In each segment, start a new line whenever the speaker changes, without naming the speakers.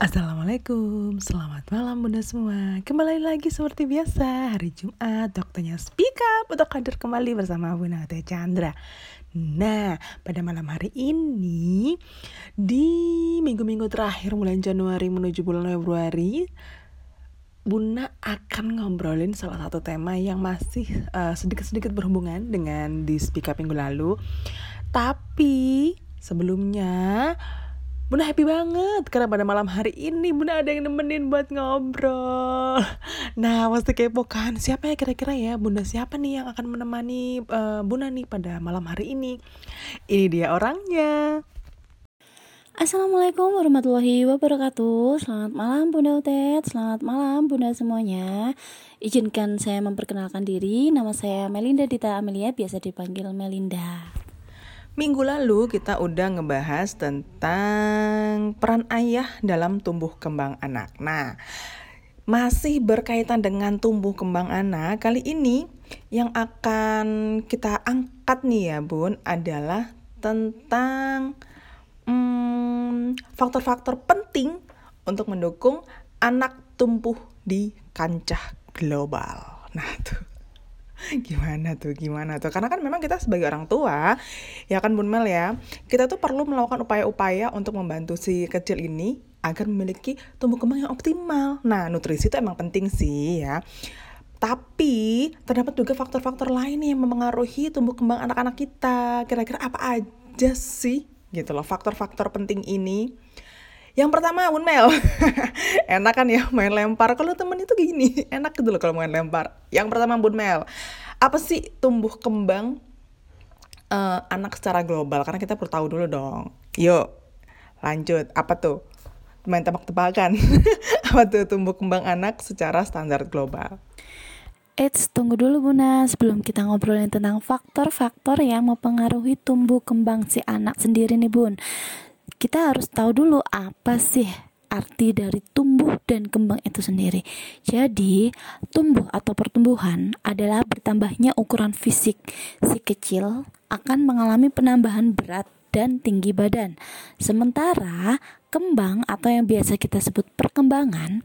Assalamualaikum, selamat malam bunda semua. Kembali lagi seperti biasa Hari Jumat, waktunya speak up Untuk hadir kembali bersama Bunda Teh Chandra. Nah, pada malam hari ini Di minggu-minggu terakhir bulan Januari menuju bulan Februari Bunda akan ngobrolin salah satu tema yang masih eh, sedikit-sedikit berhubungan dengan di speak up minggu lalu. Tapi sebelumnya Bunda happy banget karena pada malam hari ini Bunda ada yang nemenin buat ngobrol. Nah, pasti kepo kan? Siapa ya kira-kira ya? Bunda siapa nih yang akan menemani eh, Bunda nih pada malam hari ini. Ini dia orangnya.
Assalamualaikum warahmatullahi wabarakatuh. Selamat malam Bunda Utet. Selamat malam Bunda semuanya. Izinkan saya memperkenalkan diri. Nama saya Melinda Dita Amelia Biasa dipanggil Melinda
Minggu lalu kita udah ngebahas tentang peran ayah dalam tumbuh kembang anak. Nah, masih berkaitan dengan tumbuh kembang anak, kali ini yang akan kita angkat nih ya Bun adalah tentang hmm, faktor-faktor penting untuk mendukung anak tumbuh di kancah global. Nah tuh gimana tuh gimana tuh? Karena kan memang kita sebagai orang tua ya kan Bun Mel ya kita tuh perlu melakukan upaya-upaya untuk membantu si kecil ini agar memiliki tumbuh kembang yang optimal. Nah nutrisi itu emang penting sih ya. Tapi terdapat juga faktor-faktor lain yang mempengaruhi tumbuh kembang anak-anak kita. Kira-kira apa aja sih? Gitu loh faktor-faktor penting ini yang pertama Bun Mel Enak kan ya main lempar. Kalau temen itu gini Enak gitu loh kalau main lempar. Yang pertama Bun Mel Apa sih tumbuh kembang uh, Anak secara global? Karena kita perlu tahu dulu dong. Yuk lanjut. Apa tuh? Main tebak-tebakan. Apa tuh tumbuh kembang anak secara standar global?
Eits, tunggu dulu Bunda Sebelum kita ngobrolin tentang faktor-faktor yang mempengaruhi tumbuh kembang si anak sendiri nih Bun kita harus tahu dulu apa sih arti dari tumbuh dan kembang itu sendiri. Jadi, tumbuh atau pertumbuhan adalah bertambahnya ukuran fisik. Si kecil akan mengalami penambahan berat dan tinggi badan. Sementara kembang atau yang biasa kita sebut perkembangan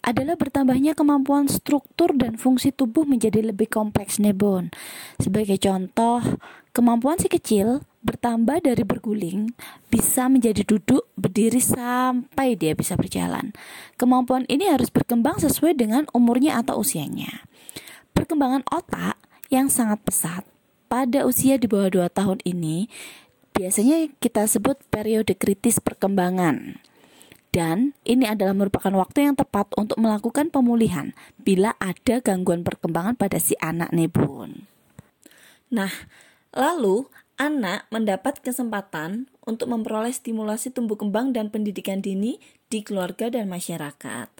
adalah bertambahnya kemampuan struktur dan fungsi tubuh menjadi lebih kompleks nebon. Sebagai contoh, kemampuan si kecil bertambah dari berguling bisa menjadi duduk berdiri sampai dia bisa berjalan. Kemampuan ini harus berkembang sesuai dengan umurnya atau usianya. Perkembangan otak yang sangat pesat pada usia di bawah 2 tahun ini biasanya kita sebut periode kritis perkembangan. Dan ini adalah merupakan waktu yang tepat untuk melakukan pemulihan bila ada gangguan perkembangan pada si anak nebun. Nah, lalu anak mendapat kesempatan untuk memperoleh stimulasi tumbuh kembang dan pendidikan dini di keluarga dan masyarakat.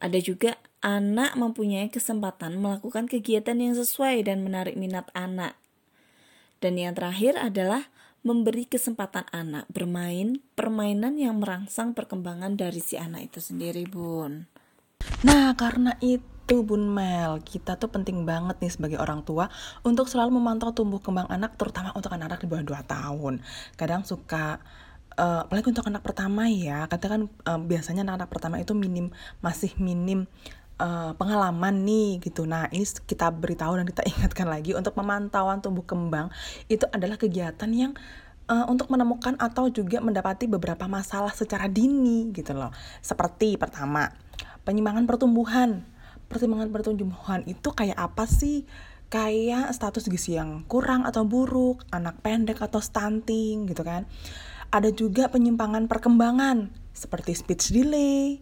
Ada juga anak mempunyai kesempatan melakukan kegiatan yang sesuai dan menarik minat anak. Dan yang terakhir adalah memberi kesempatan anak bermain permainan yang merangsang perkembangan dari si anak itu sendiri, Bun.
Nah, karena itu Bun Mel, kita tuh penting banget nih sebagai orang tua untuk selalu memantau tumbuh kembang anak terutama untuk anak-anak di bawah 2 tahun. Kadang suka uh, apalagi untuk anak pertama ya, katakan uh, biasanya anak-anak pertama itu minim masih minim uh, pengalaman nih gitu. Nah, ini kita beritahu dan kita ingatkan lagi untuk pemantauan tumbuh kembang itu adalah kegiatan yang uh, untuk menemukan atau juga mendapati beberapa masalah secara dini gitu loh. Seperti pertama, penyimpangan pertumbuhan pertimbangan pertumbuhan itu kayak apa sih? Kayak status gizi yang kurang atau buruk, anak pendek atau stunting gitu kan. Ada juga penyimpangan perkembangan seperti speech delay,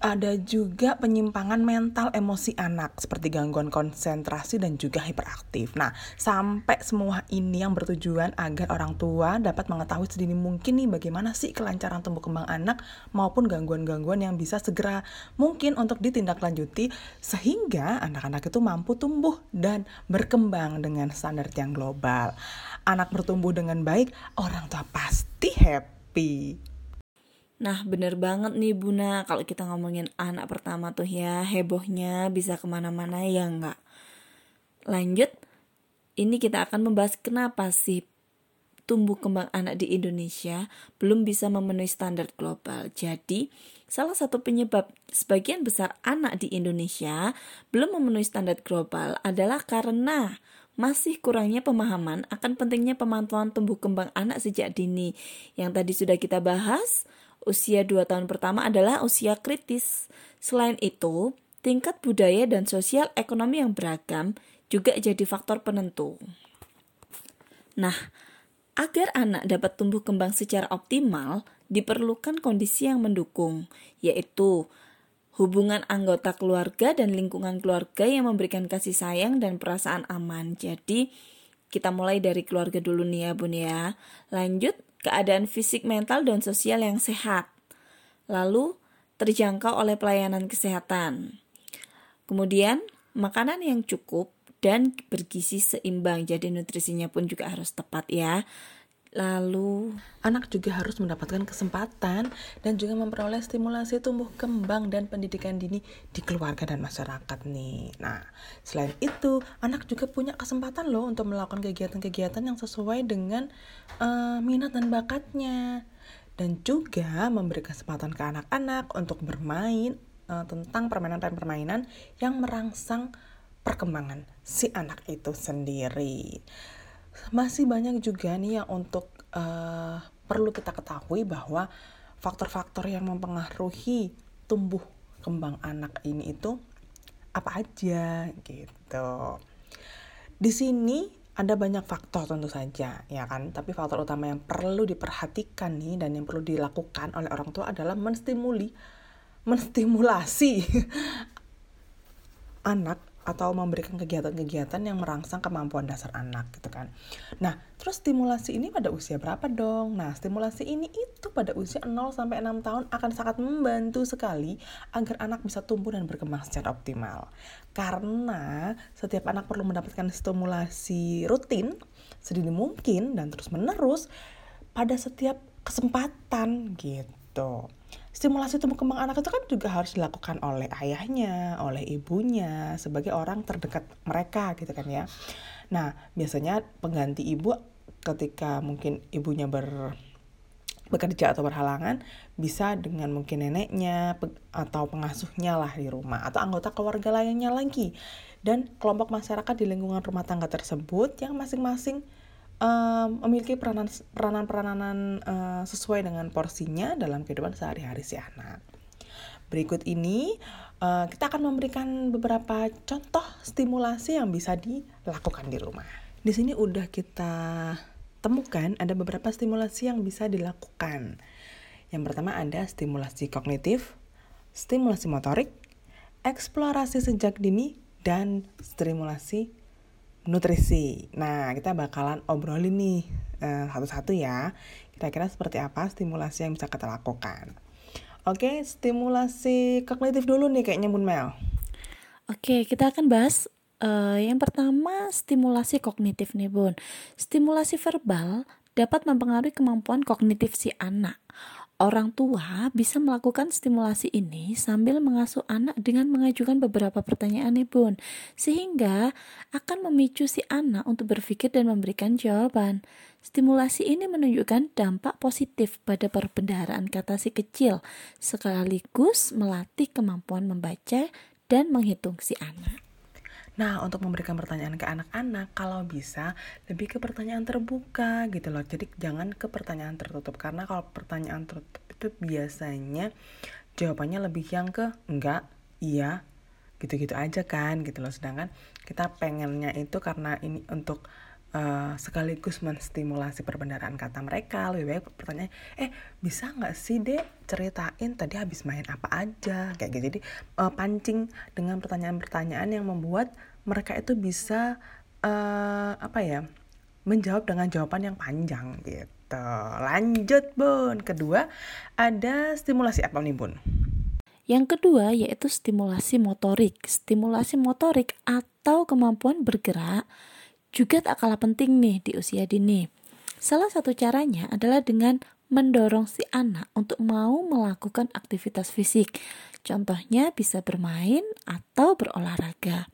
ada juga penyimpangan mental emosi anak seperti gangguan konsentrasi dan juga hiperaktif. Nah, sampai semua ini yang bertujuan agar orang tua dapat mengetahui sedini mungkin nih bagaimana sih kelancaran tumbuh kembang anak maupun gangguan-gangguan yang bisa segera mungkin untuk ditindaklanjuti sehingga anak-anak itu mampu tumbuh dan berkembang dengan standar yang global. Anak bertumbuh dengan baik, orang tua pasti happy.
Nah bener banget nih Buna kalau kita ngomongin anak pertama tuh ya hebohnya bisa ke mana-mana ya nggak. Lanjut, ini kita akan membahas kenapa sih tumbuh kembang anak di Indonesia belum bisa memenuhi standar global. Jadi, salah satu penyebab sebagian besar anak di Indonesia belum memenuhi standar global adalah karena masih kurangnya pemahaman akan pentingnya pemantauan tumbuh kembang anak sejak dini. Yang tadi sudah kita bahas, usia 2 tahun pertama adalah usia kritis. Selain itu, tingkat budaya dan sosial ekonomi yang beragam juga jadi faktor penentu. Nah, agar anak dapat tumbuh kembang secara optimal, diperlukan kondisi yang mendukung, yaitu hubungan anggota keluarga dan lingkungan keluarga yang memberikan kasih sayang dan perasaan aman. Jadi, kita mulai dari keluarga dulu nih ya bun ya. Lanjut, keadaan fisik, mental, dan sosial yang sehat. Lalu, terjangkau oleh pelayanan kesehatan. Kemudian, makanan yang cukup dan bergizi seimbang. Jadi nutrisinya pun juga harus tepat ya. Lalu,
anak juga harus mendapatkan kesempatan dan juga memperoleh stimulasi tumbuh kembang dan pendidikan dini di keluarga dan masyarakat nih. Nah, selain itu, anak juga punya kesempatan loh untuk melakukan kegiatan-kegiatan yang sesuai dengan uh, minat dan bakatnya. Dan juga memberi kesempatan ke anak-anak untuk bermain uh, tentang permainan-permainan yang merangsang perkembangan si anak itu sendiri masih banyak juga nih yang untuk uh, perlu kita ketahui bahwa faktor-faktor yang mempengaruhi tumbuh kembang anak ini itu apa aja gitu. Di sini ada banyak faktor tentu saja ya kan, tapi faktor utama yang perlu diperhatikan nih dan yang perlu dilakukan oleh orang tua adalah menstimuli menstimulasi anak atau memberikan kegiatan-kegiatan yang merangsang kemampuan dasar anak gitu kan. Nah, terus stimulasi ini pada usia berapa dong? Nah, stimulasi ini itu pada usia 0 sampai 6 tahun akan sangat membantu sekali agar anak bisa tumbuh dan berkembang secara optimal. Karena setiap anak perlu mendapatkan stimulasi rutin sedini mungkin dan terus-menerus pada setiap kesempatan gitu stimulasi tumbuh kembang anak itu kan juga harus dilakukan oleh ayahnya, oleh ibunya, sebagai orang terdekat mereka gitu kan ya. Nah, biasanya pengganti ibu ketika mungkin ibunya ber bekerja atau berhalangan bisa dengan mungkin neneknya atau pengasuhnya lah di rumah atau anggota keluarga lainnya lagi dan kelompok masyarakat di lingkungan rumah tangga tersebut yang masing-masing um, memiliki peranan peranan peranan uh, sesuai dengan porsinya dalam kehidupan sehari-hari si anak. Berikut ini uh, kita akan memberikan beberapa contoh stimulasi yang bisa dilakukan di rumah. Di sini udah kita temukan ada beberapa stimulasi yang bisa dilakukan. Yang pertama ada stimulasi kognitif, stimulasi motorik, eksplorasi sejak dini, dan stimulasi nutrisi. Nah, kita bakalan obrolin nih uh, satu-satu ya. Kira-kira seperti apa stimulasi yang bisa kita lakukan. Oke, stimulasi kognitif dulu nih kayaknya Bun Mel.
Oke, kita akan bahas uh, yang pertama stimulasi kognitif nih Bun. Stimulasi verbal dapat mempengaruhi kemampuan kognitif si anak. Orang tua bisa melakukan stimulasi ini sambil mengasuh anak dengan mengajukan beberapa pertanyaan nih bun, sehingga akan memicu si anak untuk berpikir dan memberikan jawaban. Stimulasi ini menunjukkan dampak positif pada perbendaharaan kata si kecil, sekaligus melatih kemampuan membaca dan menghitung si anak.
Nah, untuk memberikan pertanyaan ke anak-anak, kalau bisa lebih ke pertanyaan terbuka gitu loh. Jadi jangan ke pertanyaan tertutup karena kalau pertanyaan tertutup itu biasanya jawabannya lebih yang ke enggak, iya, gitu-gitu aja kan gitu loh. Sedangkan kita pengennya itu karena ini untuk uh, sekaligus menstimulasi perbendaraan kata mereka. Lebih baik pertanyaan eh bisa nggak sih dek ceritain tadi habis main apa aja? Kayak gitu. Jadi uh, pancing dengan pertanyaan-pertanyaan yang membuat mereka itu bisa uh, apa ya menjawab dengan jawaban yang panjang gitu. Lanjut bun. Kedua ada stimulasi apa nih bun?
Yang kedua yaitu stimulasi motorik. Stimulasi motorik atau kemampuan bergerak juga tak kalah penting nih di usia dini. Salah satu caranya adalah dengan mendorong si anak untuk mau melakukan aktivitas fisik. Contohnya bisa bermain atau berolahraga.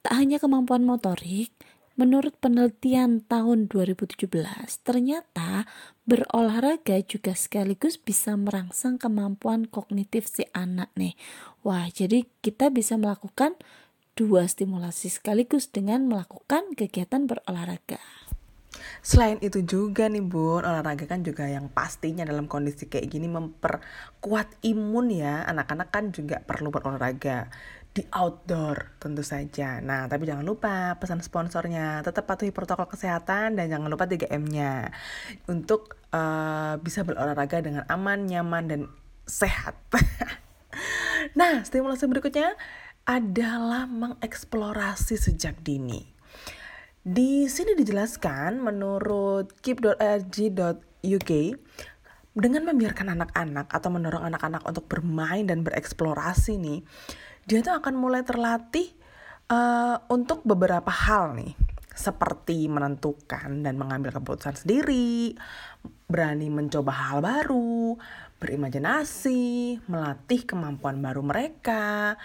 Tak hanya kemampuan motorik, Menurut penelitian tahun 2017, ternyata berolahraga juga sekaligus bisa merangsang kemampuan kognitif si anak nih. Wah, jadi kita bisa melakukan dua stimulasi sekaligus dengan melakukan kegiatan berolahraga.
Selain itu juga nih bun, olahraga kan juga yang pastinya dalam kondisi kayak gini memperkuat imun ya. Anak-anak kan juga perlu berolahraga di outdoor tentu saja. Nah, tapi jangan lupa pesan sponsornya tetap patuhi protokol kesehatan dan jangan lupa 3M-nya untuk uh, bisa berolahraga dengan aman, nyaman dan sehat. nah, stimulasi berikutnya adalah mengeksplorasi sejak dini. Di sini dijelaskan menurut keep.rg.uk dengan membiarkan anak-anak atau mendorong anak-anak untuk bermain dan bereksplorasi nih, dia tuh akan mulai terlatih uh, untuk beberapa hal nih, seperti menentukan dan mengambil keputusan sendiri, berani mencoba hal baru, berimajinasi, melatih kemampuan baru mereka,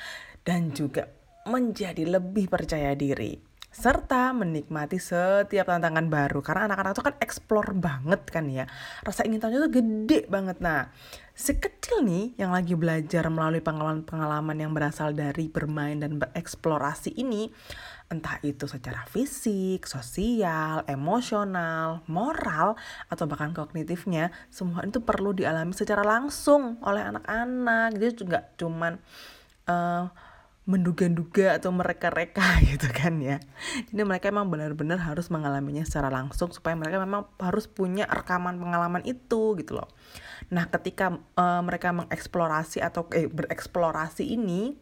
dan juga menjadi lebih percaya diri serta menikmati setiap tantangan baru. Karena anak-anak itu kan explore banget kan ya. Rasa ingin tahunya tuh gede banget. Nah si kecil nih yang lagi belajar melalui pengalaman-pengalaman yang berasal dari bermain dan bereksplorasi ini entah itu secara fisik, sosial, emosional, moral, atau bahkan kognitifnya, semua itu perlu dialami secara langsung oleh anak-anak. Jadi juga cuman uh, menduga-duga atau mereka-reka gitu kan ya. Jadi mereka memang benar-benar harus mengalaminya secara langsung supaya mereka memang harus punya rekaman pengalaman itu gitu loh. Nah, ketika uh, mereka mengeksplorasi atau eh, bereksplorasi ini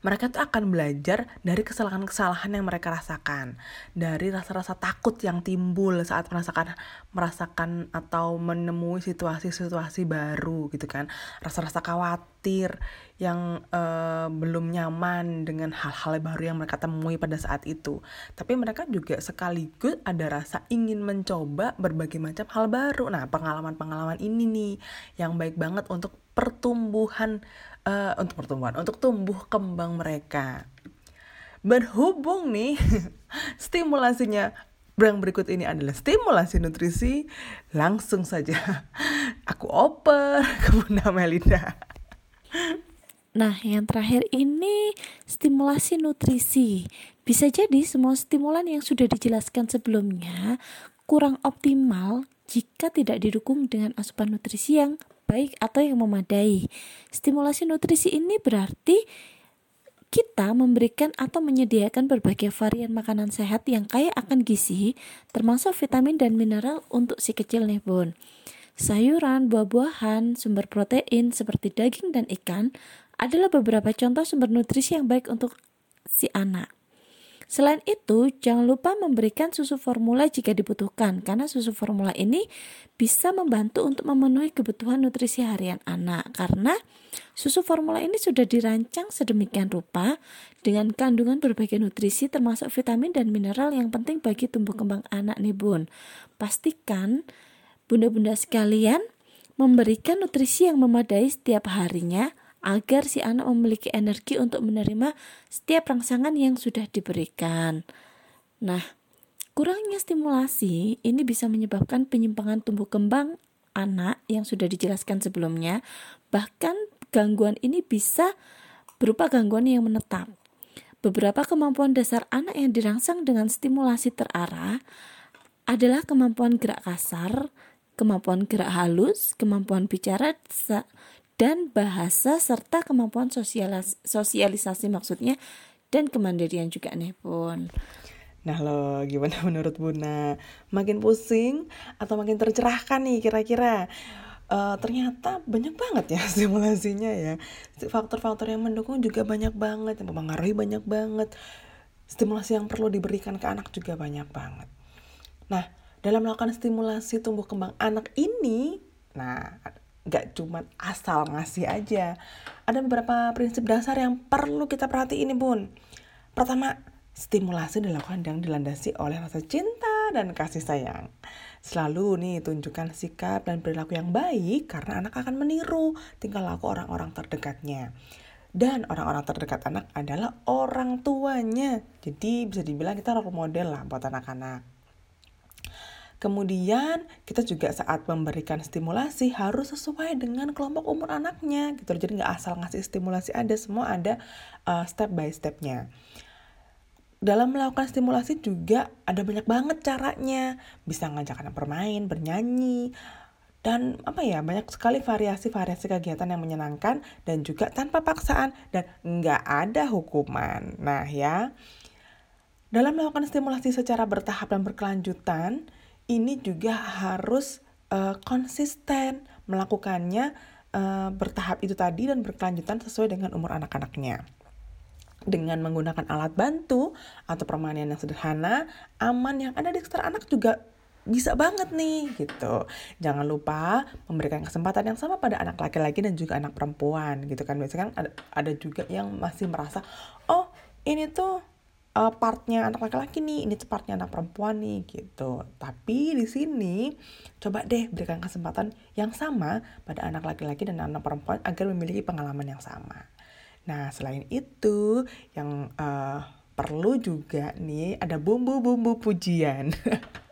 mereka tuh akan belajar dari kesalahan-kesalahan yang mereka rasakan, dari rasa-rasa takut yang timbul saat merasakan merasakan atau menemui situasi-situasi baru gitu kan, rasa-rasa khawatir yang uh, belum nyaman dengan hal-hal baru yang mereka temui pada saat itu. Tapi mereka juga sekaligus ada rasa ingin mencoba berbagai macam hal baru. Nah, pengalaman-pengalaman ini nih yang baik banget untuk pertumbuhan uh, untuk pertumbuhan, untuk tumbuh kembang mereka. Berhubung nih stimulasinya yang berikut ini adalah stimulasi nutrisi, langsung saja aku oper ke Bunda Melinda.
Nah, yang terakhir ini stimulasi nutrisi. Bisa jadi semua stimulan yang sudah dijelaskan sebelumnya kurang optimal jika tidak didukung dengan asupan nutrisi yang baik atau yang memadai. Stimulasi nutrisi ini berarti kita memberikan atau menyediakan berbagai varian makanan sehat yang kaya akan gizi, termasuk vitamin dan mineral untuk si kecil nih bun. Sayuran, buah-buahan, sumber protein seperti daging dan ikan adalah beberapa contoh sumber nutrisi yang baik untuk si anak. Selain itu, jangan lupa memberikan susu formula jika dibutuhkan, karena susu formula ini bisa membantu untuk memenuhi kebutuhan nutrisi harian anak. Karena susu formula ini sudah dirancang sedemikian rupa dengan kandungan berbagai nutrisi termasuk vitamin dan mineral yang penting bagi tumbuh kembang anak nih bun. Pastikan bunda-bunda sekalian memberikan nutrisi yang memadai setiap harinya agar si anak memiliki energi untuk menerima setiap rangsangan yang sudah diberikan. Nah, kurangnya stimulasi ini bisa menyebabkan penyimpangan tumbuh kembang anak yang sudah dijelaskan sebelumnya. Bahkan gangguan ini bisa berupa gangguan yang menetap. Beberapa kemampuan dasar anak yang dirangsang dengan stimulasi terarah adalah kemampuan gerak kasar, kemampuan gerak halus, kemampuan bicara, dan bahasa serta kemampuan sosialis sosialisasi maksudnya dan kemandirian juga nih pun.
Nah lo gimana menurut Buna? Makin pusing atau makin tercerahkan nih kira-kira? Uh, ternyata banyak banget ya stimulasinya ya. Faktor-faktor yang mendukung juga banyak banget, yang mempengaruhi banyak banget. Stimulasi yang perlu diberikan ke anak juga banyak banget. Nah, dalam melakukan stimulasi tumbuh kembang anak ini, nah gak cuma asal ngasih aja. Ada beberapa prinsip dasar yang perlu kita perhatiin nih bun. Pertama, stimulasi dilakukan yang dilandasi oleh rasa cinta dan kasih sayang. Selalu nih tunjukkan sikap dan perilaku yang baik karena anak akan meniru tingkah laku orang-orang terdekatnya. dan orang-orang terdekat anak adalah orang tuanya. Jadi bisa dibilang kita role model lah buat anak-anak. Kemudian kita juga saat memberikan stimulasi harus sesuai dengan kelompok umur anaknya gitu. Jadi nggak asal ngasih stimulasi ada, semua ada uh, step by stepnya. Dalam melakukan stimulasi juga ada banyak banget caranya. Bisa ngajak anak bermain, bernyanyi, dan apa ya banyak sekali variasi-variasi kegiatan yang menyenangkan dan juga tanpa paksaan dan nggak ada hukuman. Nah ya, dalam melakukan stimulasi secara bertahap dan berkelanjutan, ini juga harus uh, konsisten melakukannya uh, bertahap itu tadi dan berkelanjutan sesuai dengan umur anak-anaknya. Dengan menggunakan alat bantu atau permainan yang sederhana, aman yang ada di sekitar anak juga bisa banget nih gitu. Jangan lupa memberikan kesempatan yang sama pada anak laki-laki dan juga anak perempuan gitu kan. Biasanya kan ada, ada juga yang masih merasa, oh ini tuh uh, partnya anak laki-laki nih, ini partnya anak perempuan nih gitu. Tapi di sini coba deh berikan kesempatan yang sama pada anak laki-laki dan anak perempuan agar memiliki pengalaman yang sama. Nah selain itu yang uh, perlu juga nih ada bumbu-bumbu pujian.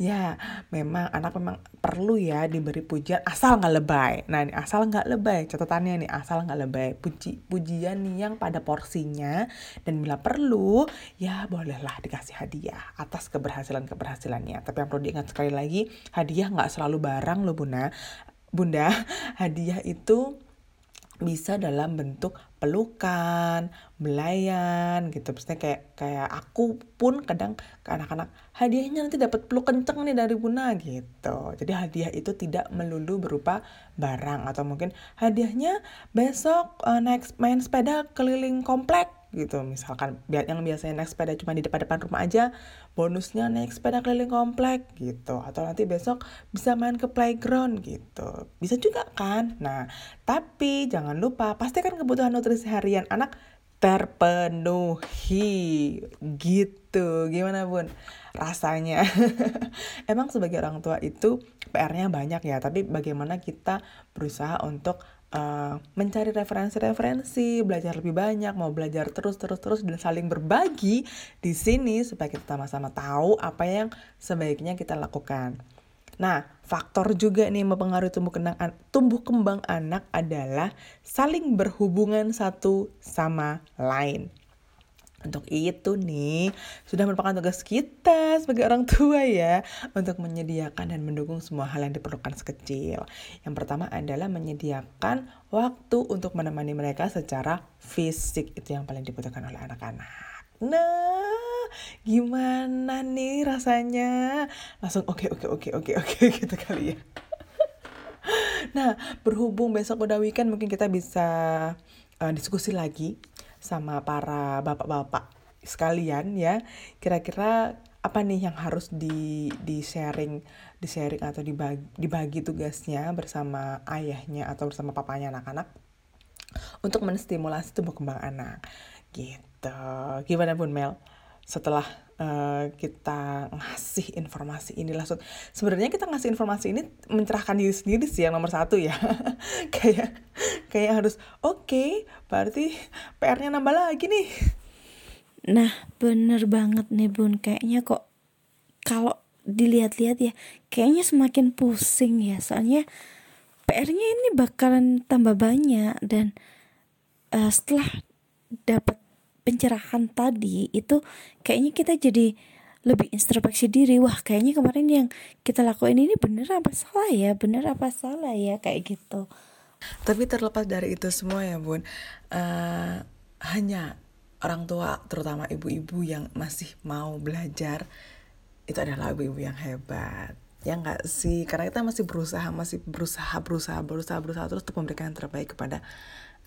ya memang anak memang perlu ya diberi pujian asal nggak lebay. Nah ini asal nggak lebay catatannya nih asal nggak lebay. Puji pujian nih yang pada porsinya dan bila perlu ya bolehlah dikasih hadiah atas keberhasilan keberhasilannya tapi yang perlu diingat sekali lagi hadiah nggak selalu barang loh bunda. Bunda hadiah itu bisa dalam bentuk pelukan, belayan gitu. Maksudnya kayak kayak aku pun kadang ke anak-anak hadiahnya nanti dapat peluk kenceng nih dari Buna gitu. Jadi hadiah itu tidak melulu berupa barang atau mungkin hadiahnya besok uh, naik main sepeda keliling komplek gitu. Misalkan yang biasanya naik sepeda cuma di depan-depan rumah aja bonusnya naik sepeda keliling komplek gitu. Atau nanti besok bisa main ke playground gitu. Bisa juga kan? Nah tapi jangan lupa pastikan kebutuhan nutrisi harian anak terpenuhi gitu. Gimana bun? Rasanya. Emang sebagai orang tua itu PR-nya banyak ya tapi bagaimana kita berusaha untuk uh, mencari referensi-referensi, belajar lebih banyak, mau belajar terus terus terus dan saling berbagi di sini supaya kita sama-sama tahu apa yang sebaiknya kita lakukan. Nah, faktor juga nih mempengaruhi tumbuh kembang tumbuh kembang anak adalah saling berhubungan satu sama lain. Untuk itu nih, sudah merupakan tugas kita sebagai orang tua ya, untuk menyediakan dan mendukung semua hal yang diperlukan sekecil. Yang pertama adalah menyediakan waktu untuk menemani mereka secara fisik, itu yang paling dibutuhkan oleh anak-anak. Nah, gimana nih rasanya? Langsung oke okay, oke okay, oke okay, oke oke gitu kali ya. Nah, berhubung besok udah weekend mungkin kita bisa uh, diskusi lagi sama para bapak-bapak sekalian ya. Kira-kira apa nih yang harus di di sharing di sharing atau dibagi, dibagi tugasnya bersama ayahnya atau bersama papanya anak-anak untuk menstimulasi tumbuh kembang anak? Gitu. Gimana bun Mel setelah uh, kita ngasih informasi ini langsung sebenarnya kita ngasih informasi ini mencerahkan diri sendiri sih yang nomor satu ya. Kayak kayak harus oke okay, berarti PR-nya nambah lagi nih.
Nah bener banget nih bun. Kayaknya kok kalau dilihat-lihat ya kayaknya semakin pusing ya. Soalnya PR-nya ini bakalan tambah banyak dan uh, setelah dapat pencerahan tadi itu kayaknya kita jadi lebih introspeksi diri. Wah kayaknya kemarin yang kita lakuin ini bener apa salah ya? Bener apa salah ya? Kayak gitu.
Tapi terlepas dari itu semua ya bun uh, hanya orang tua terutama ibu-ibu yang masih mau belajar itu adalah ibu-ibu yang hebat ya nggak sih karena kita masih berusaha masih berusaha berusaha berusaha berusaha terus untuk memberikan yang terbaik kepada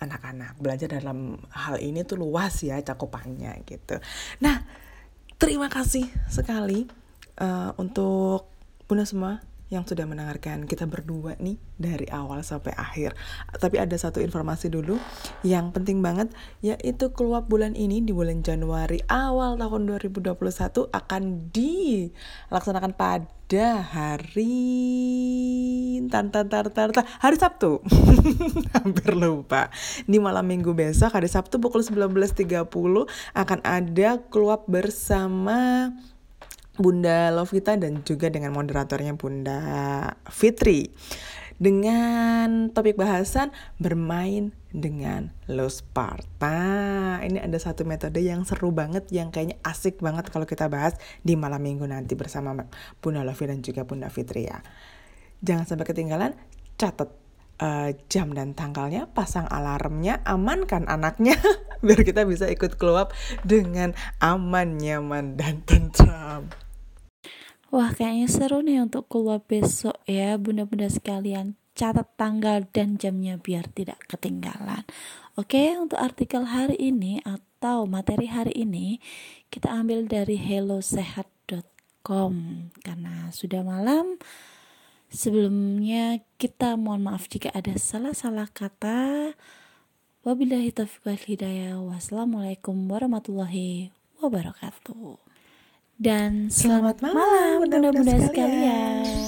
anak-anak belajar dalam hal ini tuh luas ya cakupannya gitu nah terima kasih sekali uh, untuk bunda semua yang sudah mendengarkan kita berdua nih dari awal sampai akhir. Tapi ada satu informasi dulu yang penting banget yaitu keluar bulan ini di bulan Januari awal tahun 2021 akan dilaksanakan pada hari tar tar tar tar, tar hari Sabtu. Hampir lupa. Di malam Minggu besok hari Sabtu pukul 19.30 akan ada keluar bersama Bunda Lovita dan juga dengan moderatornya Bunda Fitri dengan topik bahasan bermain dengan low Sparta. Ini ada satu metode yang seru banget yang kayaknya asik banget kalau kita bahas di malam minggu nanti bersama Bunda Lovi dan juga Bunda Fitri ya. Jangan sampai ketinggalan, catat uh, jam dan tanggalnya, pasang alarmnya, amankan anaknya biar kita bisa ikut keluar dengan aman, nyaman, dan tentram.
Wah kayaknya seru nih untuk keluar besok ya. Bunda-bunda sekalian Catat tanggal dan jamnya biar tidak ketinggalan. Oke untuk artikel hari ini atau materi hari ini Kita ambil dari hellosehat.com Karena sudah malam Sebelumnya kita mohon maaf jika ada salah-salah kata. Wabillahi taufiq wal hidayah. Wassalamualaikum warahmatullahi wabarakatuh dan selamat, selamat malam bunda-bunda sekalian.
Tiga,